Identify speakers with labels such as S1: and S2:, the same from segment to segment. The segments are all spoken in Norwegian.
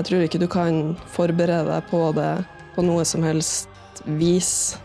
S1: jeg tror ikke du kan forberede deg på det på noe som helst vis.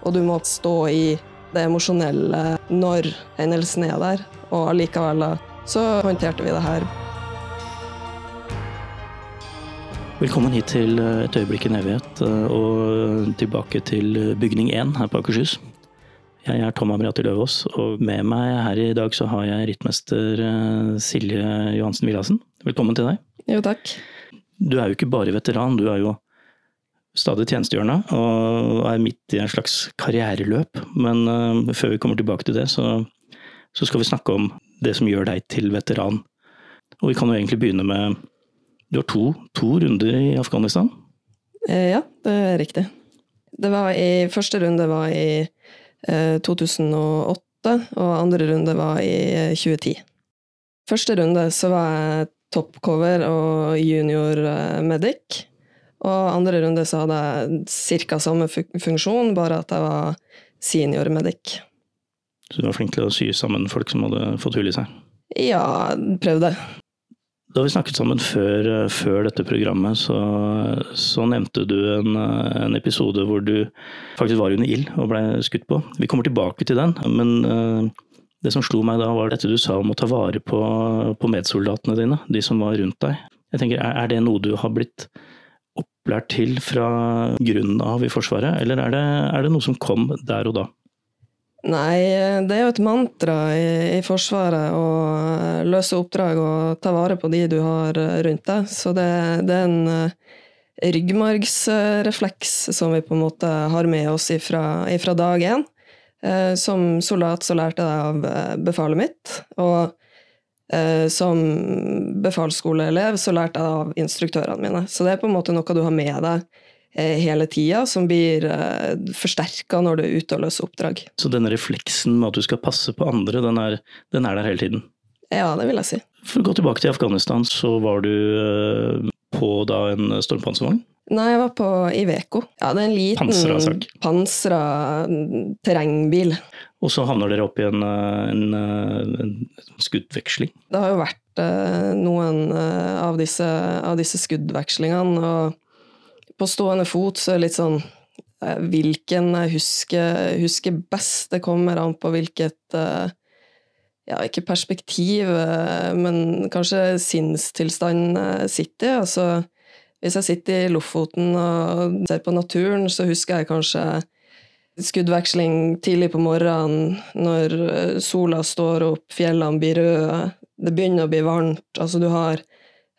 S1: Og du må stå i det emosjonelle når hendelsen er der. Og allikevel så håndterte vi det her.
S2: Velkommen hit til Et øyeblikk i en evighet, og tilbake til bygning 1 her på Akershus. Jeg er Tom Amriati Løvaas, og med meg her i dag så har jeg rittmester Silje Johansen Villassen. Velkommen til deg.
S1: Jo, takk.
S2: Du er jo ikke bare veteran, du er jo stadig tjenestegjørende og er midt i en slags karriereløp. Men uh, før vi kommer tilbake til det, så, så, skal vi snakke om det som gjør deg til veteran. Og vi kan jo egentlig begynne med Du har to, to runder i Afghanistan?
S1: Eh, ja, det er riktig. Det var i, første runde var i eh, 2008, og andre runde var i 2010. Første runde så var jeg toppcover og junior eh, medic. Og andre runde så hadde jeg ca. samme funksjon, bare at jeg var senior medic.
S2: Så du var flink til å sy sammen folk som hadde fått hull i seg?
S1: Ja, prøvde.
S2: Da vi snakket sammen før, eh, før dette programmet, så, så, nevnte du en, eh, en, episode hvor du faktisk var under ild og ble skutt på. Vi kommer tilbake til den, men det som slo meg da, var dette du sa om å ta vare på, på medsoldatene dine, de som var rundt deg. Jeg tenker, Er det noe du har blitt opplært til fra grunnen av i Forsvaret, eller er det, er det noe som kom der og da?
S1: Nei, det er jo et mantra i, i, Forsvaret å løse oppdrag og ta vare på de du har rundt deg. Så det, det er en uh, ryggmargsrefleks som vi på en måte har med oss ifra, ifra dag én. Eh, som soldat så lærte jeg av eh, befalet mitt, og eh, som befalsskoleelev så lærte jeg av instruktørene mine. Så det er på en måte noe du har med deg hele tida, som blir forsterka når du er ute og løser oppdrag.
S2: Så denne refleksen med at du skal passe på andre, den er, den er der hele tiden?
S1: Ja, det vil jeg si.
S2: For å gå tilbake til Afghanistan, så var du på da en stormpanservogn?
S1: Nei, jeg var på Iveco. Ja, det er en liten pansra, pansra terrengbil.
S2: Og så havner dere opp i en, en, en, skuddveksling?
S1: Det har jo vært uh, noen av, disse, av, disse, skuddvekslingene, og på stående fot så er det litt sånn Hvilken jeg husker, husker, best? Det kommer an på hvilket ja, ikke perspektiv, men kanskje sinnstilstand sitter i. Altså, hvis jeg sitter i Lofoten og ser på naturen, så husker jeg kanskje skuddveksling tidlig på morgenen når eh, sola står opp, fjellene blir røde, det begynner å bli varmt. Altså, du har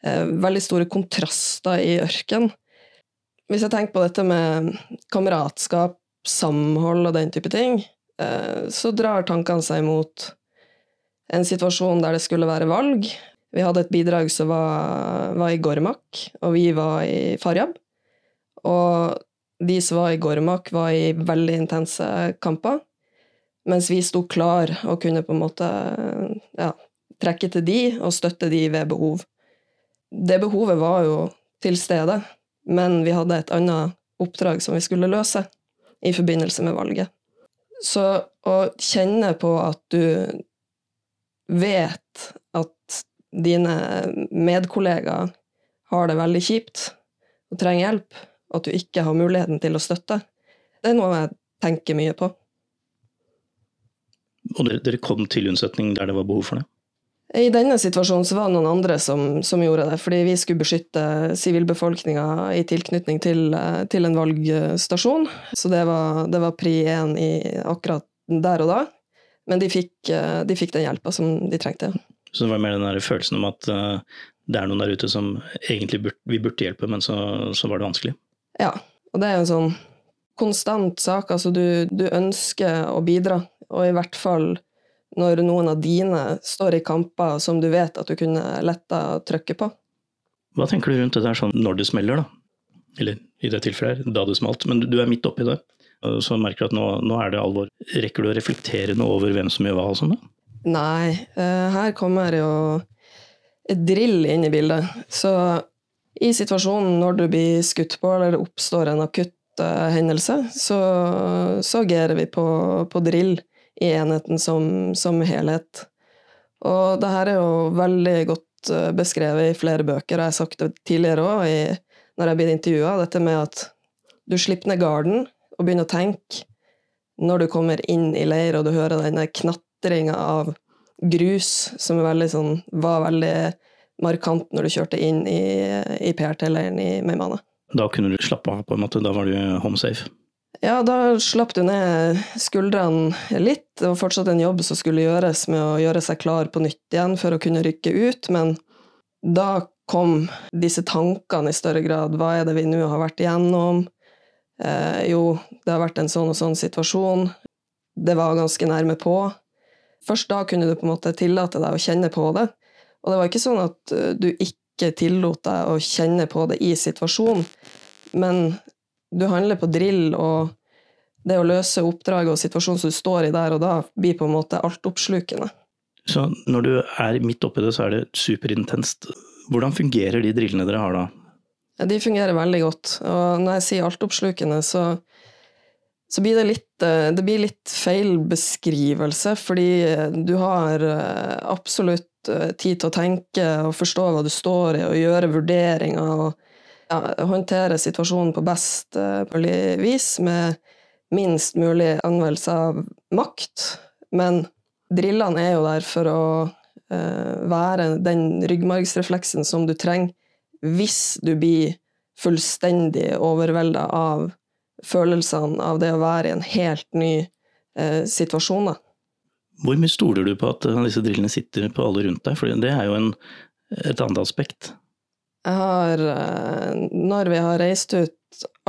S1: eh, veldig store kontraster i ørken. Hvis jeg tenker på dette med kameratskap, samhold og den type ting, eh, så drar tankene seg mot en situasjon der det skulle være valg, vi hadde et bidrag som var, var i Gormak, og vi var i Faryab. Og de som var i Gormak, var i veldig intense kamper. Mens vi sto klar og kunne på en måte ja, trekke til de og støtte de ved behov. Det behovet var jo til stede, men vi hadde et annet oppdrag som vi skulle løse i forbindelse med valget. Så å kjenne på at du vet at dine medkollegaer har det veldig kjipt og trenger hjelp, at du ikke har muligheten til å støtte, det er noe jeg tenker mye på.
S2: Og dere kom til unnsetning der det var behov for det?
S1: I denne situasjonen så var det noen andre som, som gjorde det, fordi vi skulle beskytte sivilbefolkninga i tilknytning til, til, en valgstasjon. Så det var, det var pri én akkurat der og da. Men de fikk, de fikk den hjelpa som de trengte.
S2: Så det var mer den der følelsen om at uh, det er noen der ute som egentlig burde, vi burde hjelpe, men så, så, var det vanskelig?
S1: Ja, og det er jo en sånn konstant sak. Altså du, du ønsker å bidra, og i hvert fall når noen av dine står i kamper som du vet at du kunne letta trykket på.
S2: Hva tenker du rundt det der sånn når det smeller, da? Eller i det tilfellet her, da det smalt. Men du er midt oppi det, så merker du at nå, nå er det alvor. Rekker du å reflektere noe over hvem som gjør hva og sånn, da?
S1: Nei, eh, her kommer jo et drill inn i bildet. Så i situasjonen når du blir skutt på, eller det oppstår en akutt uh, hendelse, så, så agerer vi på, på drill i enheten som, som helhet. Og det her er jo veldig godt eh, beskrevet i flere bøker, og jeg har sagt det tidligere òg, når jeg blir intervjua, dette med at du slipper ned garden og begynner å tenke når du kommer inn i leir og du hører denne knatringa av grus, som veldig sånn, var veldig markant når du kjørte inn i, i PRT-leiren i Meymane.
S2: Da kunne du slappe av, på en måte? Da var du home safe?
S1: Ja, da slapp du ned skuldrene litt. Det var fortsatt en jobb som skulle gjøres med å gjøre seg klar på nytt igjen for å kunne rykke ut, men da kom disse tankene i større grad. Hva er det vi nå har vært igjennom? Eh, jo, det har vært en sånn og sånn situasjon. Det var ganske nærme på. Først da kunne du på en måte tillate deg å kjenne på det. Og det var ikke sånn at eh, du ikke tillot deg å kjenne på det i situasjonen, men du handler på drill, og det å løse oppdraget og situasjonen som du står i der og da, blir på en måte altoppslukende.
S2: Så når du er midt oppi det, så er det superintenst. Hvordan fungerer de drillene dere har da?
S1: Ja, de fungerer veldig godt. Og når jeg sier altoppslukende, så, så blir det litt eh, Det blir litt feil beskrivelse, fordi du har eh, absolutt eh, tid til å tenke og forstå hva du står i, og gjøre vurderinger. og ja, håndtere situasjonen på best eh, mulig vis, med minst mulig anvendelse av makt. Men drillene er jo der for å være den ryggmargsrefleksen som du trenger hvis du blir fullstendig overvelda av følelsene av det å være i en helt ny eh, situasjon.
S2: Hvor mye stoler du på at disse drillene sitter på alle rundt deg? For det er jo en, et annet aspekt.
S1: Jeg har, eh, når vi har reist ut,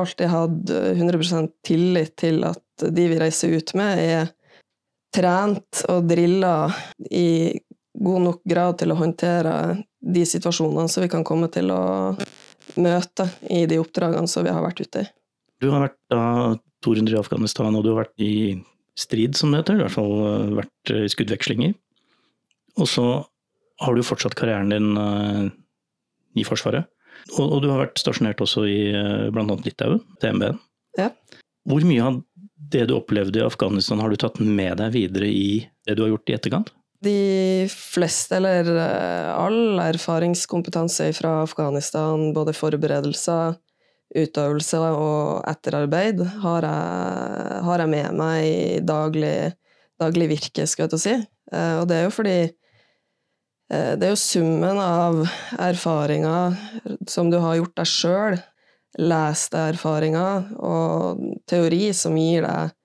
S1: alltid hatt 100% tillit til at de vi reiser ut med, er trent og drilla i god nok grad til å håndtere de situasjonene som vi kan komme til å møte i de oppdragene som vi har vært ute i.
S2: Du har vært da 200 i Afghanistan, og du har vært i strid, som det heter. I hvert fall eh, vært i skuddvekslinger. Og så har du fortsatt karrieren din eh, i Forsvaret. Og, og, du har vært stasjonert også i eh, bl.a. Litauen, TMB-en.
S1: Ja.
S2: Hvor mye av det du opplevde i Afghanistan har du tatt med deg videre i det du har gjort i etterkant?
S1: De fleste, eller eh, all erfaringskompetanse fra Afghanistan, både forberedelser, utøvelse og etterarbeid, har jeg, har jeg med meg i daglig, daglig virke, skal jeg til å si. Eh, og det er jo fordi Eh, det er jo summen av erfaringer som du har gjort deg sjøl, leste erfaringer og teori som gir deg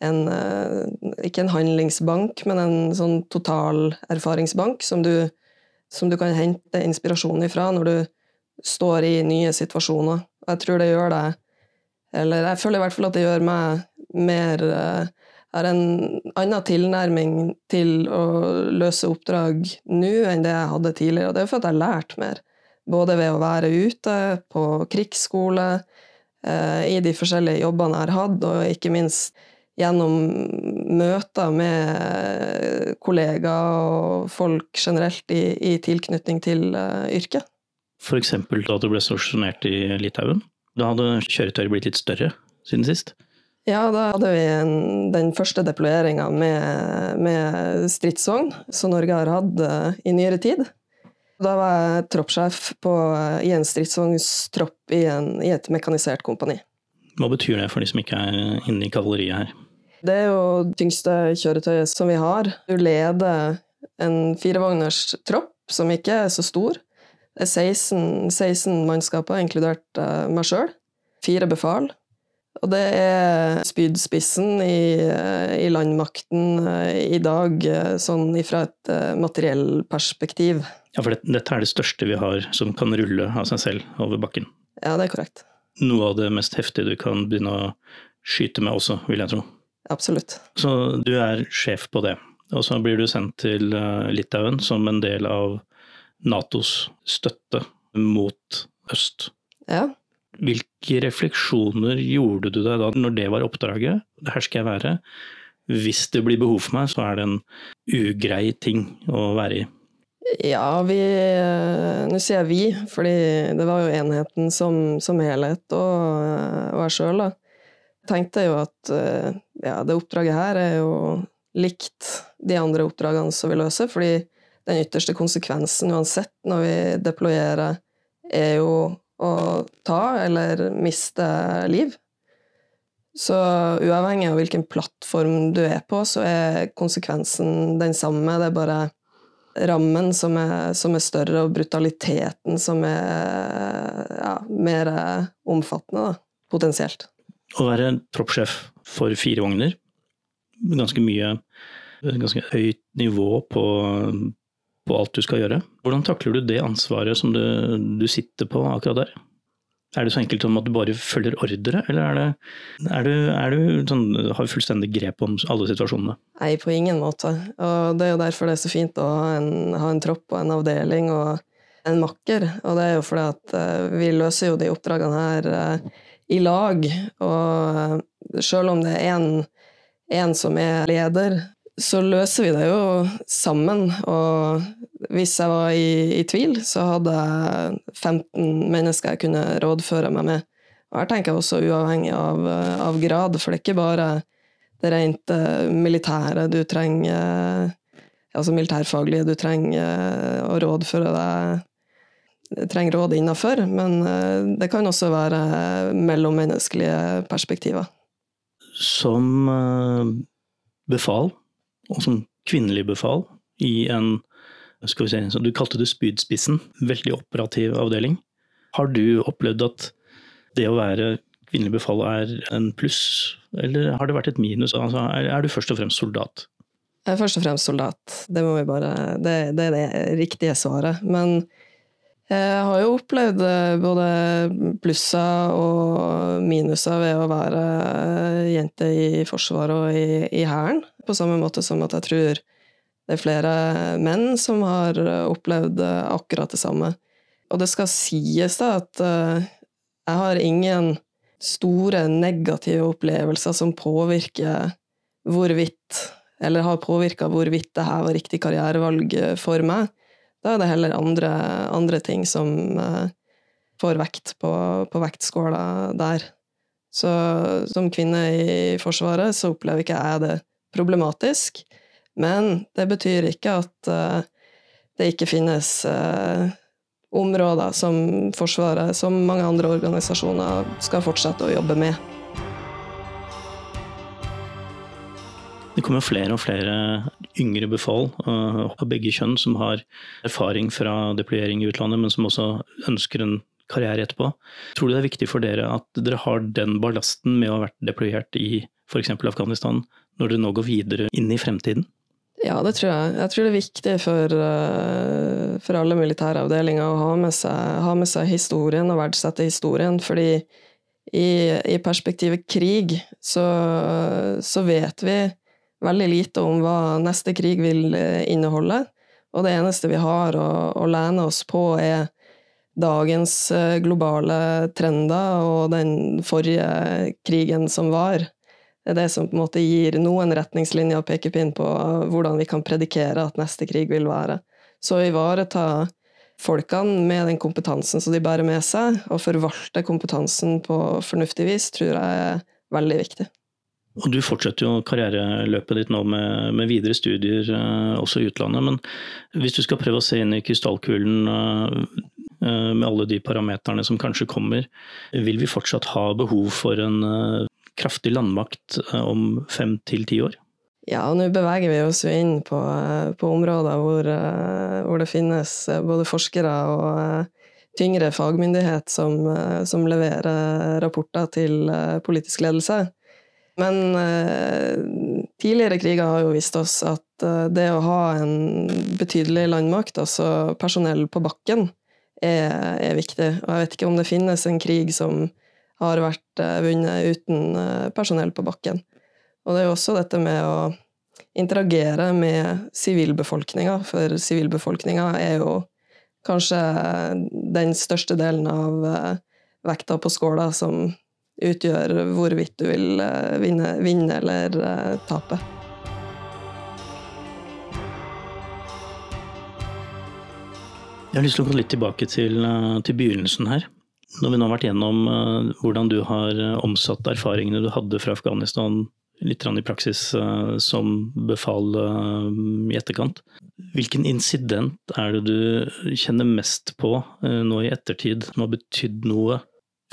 S1: en eh, Ikke en handlingsbank, men en sånn total erfaringsbank som du, som du kan hente inspirasjon ifra når du står i nye situasjoner. Jeg tror det gjør deg Eller jeg føler i hvert fall at det gjør meg mer Jeg har en annen tilnærming til å løse oppdrag nå enn det jeg hadde tidligere. Og det er for at jeg har lært mer. Både ved å være ute, på krigsskole, eh, i de forskjellige jobbene jeg har hatt, og ikke minst gjennom møter med kollegaer og folk generelt i, i tilknytning til uh, yrket.
S2: F.eks. da du ble stasjonert i Litauen. Da hadde kjøretøyet blitt litt større siden sist?
S1: Ja, da hadde vi en, den første deployeringa med, med stridsvogn som Norge har hatt uh, i nyere tid. Da var jeg troppssjef på, i en stridsvognstropp i, i, et mekanisert kompani.
S2: Hva betyr det for de som ikke er inne i kavaleriet her?
S1: Det er jo det tyngste kjøretøyet som vi har. Du leder en firevogners tropp som ikke er så stor. Det er 16, 16 mannskaper, inkludert uh, meg sjøl. Fire befal. Og det er spydspissen i, i landmakten i dag, sånn ifra et materiell perspektiv.
S2: Ja, for det, dette er det største vi har som kan rulle av seg selv over bakken?
S1: Ja, det er korrekt.
S2: Noe av det mest heftige du kan begynne å skyte med også, vil jeg tro.
S1: Absolutt.
S2: Så du er sjef på det. Og så blir du sendt til Litauen som en del av Natos støtte mot øst.
S1: Ja.
S2: Hvilke refleksjoner gjorde du deg da når det var oppdraget? Her skal jeg være. Hvis det blir behov for meg, så er det en ugrei ting å være i.
S1: Ja, vi Nå sier jeg vi, fordi det var jo enheten som, som helhet og, og jeg sjøl, da. Tenkte jo at ja, det oppdraget her er jo likt de andre oppdragene som vi løser, fordi den ytterste konsekvensen uansett når vi deployerer, er jo å ta eller miste liv. Så uavhengig av hvilken plattform du er på, så er konsekvensen den samme. Det er bare rammen som er, som er større, og brutaliteten som er ja, mer omfattende, da, potensielt.
S2: Å være troppssjef for fire vogner, ganske mye Ganske høyt nivå på, på alt du skal gjøre. Hvordan takler du det ansvaret som du, du sitter på akkurat der? Er det så enkelt som at du bare følger ordre, eller er, det, er du, er du sånn, har du fullstendig grep om alle situasjonene?
S1: Nei, på ingen måte. Og det er jo derfor det er så fint å ha en, ha en tropp og en avdeling og en makker. Og det er jo fordi at uh, vi løser jo de oppdragene her uh, i lag. Og uh, sjøl om det er én som er leder, så løser vi det jo sammen. Og hvis jeg var i, i, tvil, så hadde jeg 15 mennesker jeg kunne rådføre meg med. Og her tenker jeg også uavhengig av, av grad, for det er ikke bare det rent militære du trenger Altså militærfaglige du trenger å rådføre deg trenger råd innafor, men det kan også være mellommenneskelige perspektiver.
S2: Som befal og som kvinnelig befal i en skal vi se, Du kalte det spydspissen, veldig operativ avdeling. Har du opplevd at det å være kvinnelig befal er en pluss, eller har det vært et minus? Altså, er, du først og fremst soldat?
S1: Jeg er først og fremst soldat. Det, bare, det, det er det riktige svaret. Men jeg har jo opplevd eh, både plusser og minuser ved å være jente i Forsvaret og i Hæren på samme måte som at jeg tror det er flere menn som har opplevd akkurat det samme. Og det skal sies da at jeg har ingen store negative opplevelser som påvirker hvorvidt Eller har påvirka hvorvidt det her var riktig karrierevalg for meg. Da er det heller andre, andre ting som uh, får vekt på, på vektskåla der. Så som kvinne i Forsvaret så opplever ikke jeg det problematisk. Men det betyr ikke at uh, det ikke finnes uh, områder som Forsvaret, som mange andre organisasjoner, skal fortsette å jobbe med.
S2: Det kommer flere og flere yngre befal uh, av begge kjønn som har erfaring fra deployering i utlandet, men som også ønsker en karriere etterpå. Tror du det er viktig for dere at dere har den ballasten med å ha vært deployert i f.eks. Afghanistan, når dere nå går videre inn i fremtiden?
S1: Ja, det tror jeg. Jeg tror det er viktig for, eh, for alle militære avdelinger å ha med, seg, ha med, seg, historien og verdsette historien. Fordi i, i perspektivet krig så, så, vet vi veldig lite om hva neste krig vil eh, inneholde. Og det eneste vi har å, å lene oss på, er dagens eh, globale trender og den forrige krigen som var. Det er det som på en måte gir noen retningslinjer og pekepinn på hvordan vi kan predikere at neste krig vil være. Så å ivareta folkene med den kompetansen som de bærer med seg, og forvalte kompetansen på fornuftig vis, tror jeg er veldig viktig.
S2: Og Du fortsetter jo karriereløpet ditt nå med, med videre studier, eh, også i utlandet. Men hvis du skal prøve å se inn i krystallkulen eh, eh med alle de parameterne som kanskje kommer, vil vi fortsatt ha behov for en kraftig landmakt om fem til ti år?
S1: Ja, og nå beveger vi oss jo inn på, på områder hvor, hvor, det finnes både forskere og tyngre fagmyndighet som, som leverer rapporter til politisk ledelse. Men tidligere kriger har jo vist oss at det å ha en betydelig landmakt, altså personell på bakken, er, er, viktig. Og jeg vet ikke om det finnes en krig som har vært vunnet uten personell på bakken. Og det er jo også dette med å interagere med sivilbefolkninga, for sivilbefolkninga er jo kanskje den største delen av eh, vekta på skåla som utgjør hvorvidt du vil eh, vinne, vinne eller uh, tape.
S2: Jeg har lyst til å gå litt tilbake til, til begynnelsen her. Når vi nå har vært gjennom hvordan du har omsatt erfaringene du hadde fra Afghanistan litt i praksis eh, som befal eh, i etterkant. Hvilken incident er det du kjenner mest på eh, nå i ettertid, som har betydd noe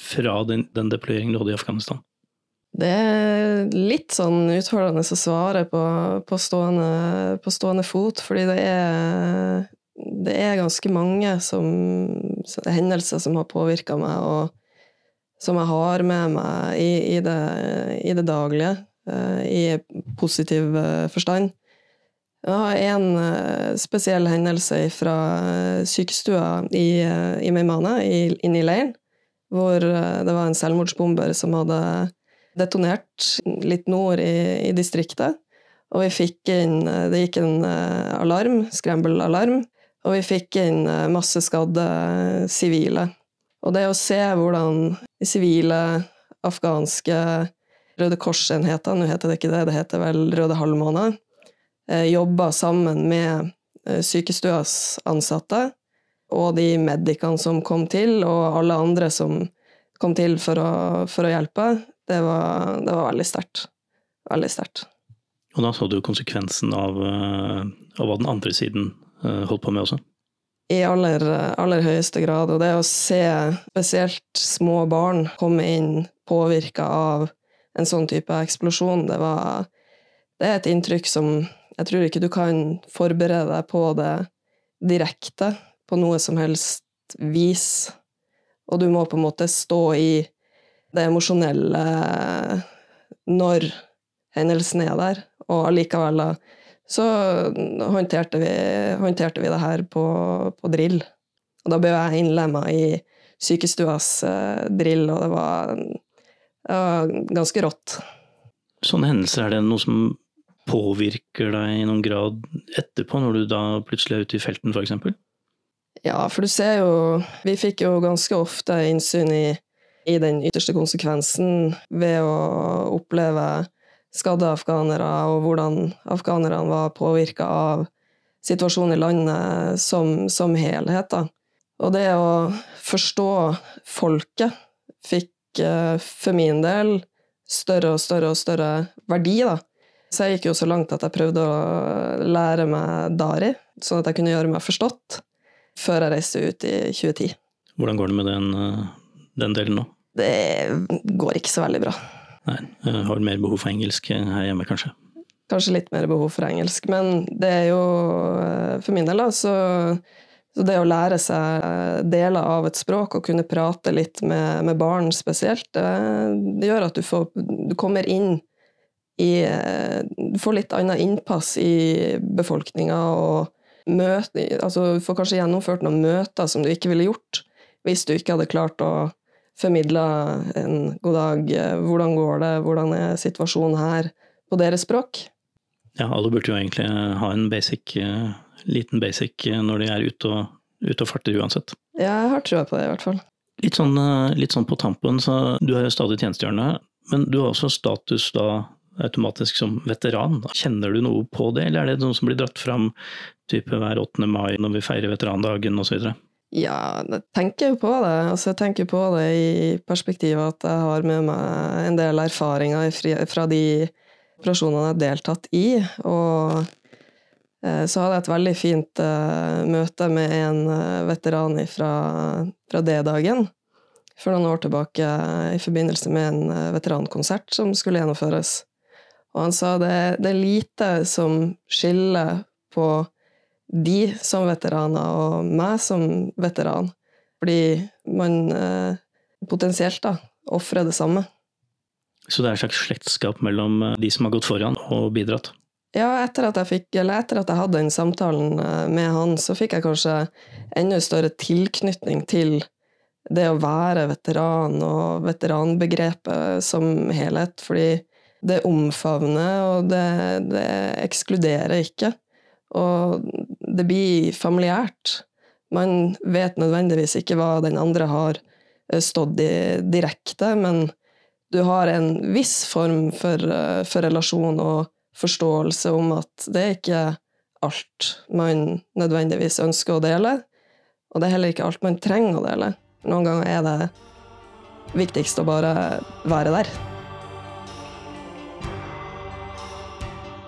S2: fra den, den deployeringen du hadde i Afghanistan?
S1: Det er litt sånn utfordrende å svare på, på, stående, på stående, fot, fordi det er, det er ganske mange som, hendelser som har påvirka meg, og som jeg har med meg i, i, det, i det daglige. Eh, i positiv eh, forstand. Jeg har en eh, spesiell hendelse fra sykestua i, i Meimane, inne i leiren, hvor det var en selvmordsbomber som hadde detonert litt nord i, i distriktet. Og vi fikk inn Det gikk en alarm, scramble-alarm, og vi fikk inn masse skadde sivile. Og det å se hvordan de sivile afghanske Røde Kors-enheter, nå heter det ikke det, det heter vel Røde Halvmåne, eh, jobba sammen med eh, sykestuas ansatte og de medikene som kom til, og alle andre som kom til for å, for å hjelpe. Det var, det var veldig sterkt. Veldig sterkt.
S2: Og da så du konsekvensen av, eh, av hva den andre siden holdt på med også?
S1: I aller, aller høyeste grad. Og det å se spesielt små barn komme inn påvirka av en sånn type eksplosjon. Det var Det er et inntrykk som jeg tror ikke du kan forberede deg på det direkte, på noe som helst vis. Og du må på en måte stå i det emosjonelle når hendelsen er der, og allikevel så håndterte vi, håndterte vi det her på, på, drill. Og da ble jeg innlemma i sykestuas eh, drill, og det var ganske rått.
S2: Sånne hendelser, er det noe som påvirker deg i noen grad etterpå, når du da plutselig er ute i felten f.eks.?
S1: Ja, for du ser jo Vi fikk jo ganske ofte innsyn i, i den ytterste konsekvensen ved å oppleve skadde afghanere, og hvordan afghanerne var påvirka av situasjonen i landet som, som helhet. Da. Og det å forstå folket fikk for min del større og større og større verdi, da. Så jeg gikk jo så langt at jeg prøvde å lære meg dari, sånn at jeg kunne gjøre meg forstått, før jeg reiste ut i 2010.
S2: Hvordan går det med den, eh, den delen nå?
S1: Det går ikke så veldig bra.
S2: Nei, jeg har mer behov for engelsk her hjemme, kanskje?
S1: Kanskje litt mer behov for engelsk, men det er jo eh, For min del, da, så så det å lære seg eh, deler av et språk og kunne prate litt med, med barn spesielt, det, gjør at du, får, du kommer inn i eh, Du får litt annet innpass i befolkninga og møte, altså, du får kanskje gjennomført noen møter som du ikke ville gjort hvis du ikke hadde klart å formidle en god dag, eh, hvordan går det, hvordan er situasjonen her, på deres språk.
S2: Ja, alle burde jo egentlig ha en basic liten basic eh, når de er ute og, ute og farter uansett.
S1: Ja, jeg har trua på det, i hvert fall.
S2: Litt sånn, eh, litt sånn på tampen, så du er jo stadig tjenestegjørende, men du har også status da automatisk som veteran. Kjenner du noe på det, eller er det noe som blir dratt fram type hver 8. mai når vi feirer veterandagen osv.?
S1: Ja, jeg tenker jo på det. Altså, jeg tenker på det i perspektivet at jeg har med meg en del erfaringer fra de operasjonene jeg har deltatt i. Og Eh, så hadde jeg et veldig fint uh, møte med en uh, veteran fra, fra D-dagen for noen år tilbake i forbindelse med en veterankonsert som skulle gjennomføres. Og han sa det, det er lite som skiller på de som veteraner og meg som veteran. Fordi man eh, potensielt da ofrer det samme.
S2: Så det er et slags slektskap mellom eh, de som har gått foran og bidratt?
S1: Ja, etter at jeg fikk, eller etter at jeg hadde den samtalen eh, med han, så fikk jeg kanskje enda større tilknytning til det å være veteran og veteranbegrepet som helhet. Fordi det omfavner, og det, det ekskluderer ikke. Og det blir familiært. Man vet nødvendigvis ikke hva den andre har eh, stått i direkte, men du har en viss form for, eh, for relasjon og forståelse om at det er ikke alt man nødvendigvis ønsker å dele, og det er heller ikke alt man trenger å dele. Noen ganger er det viktigst å bare være der.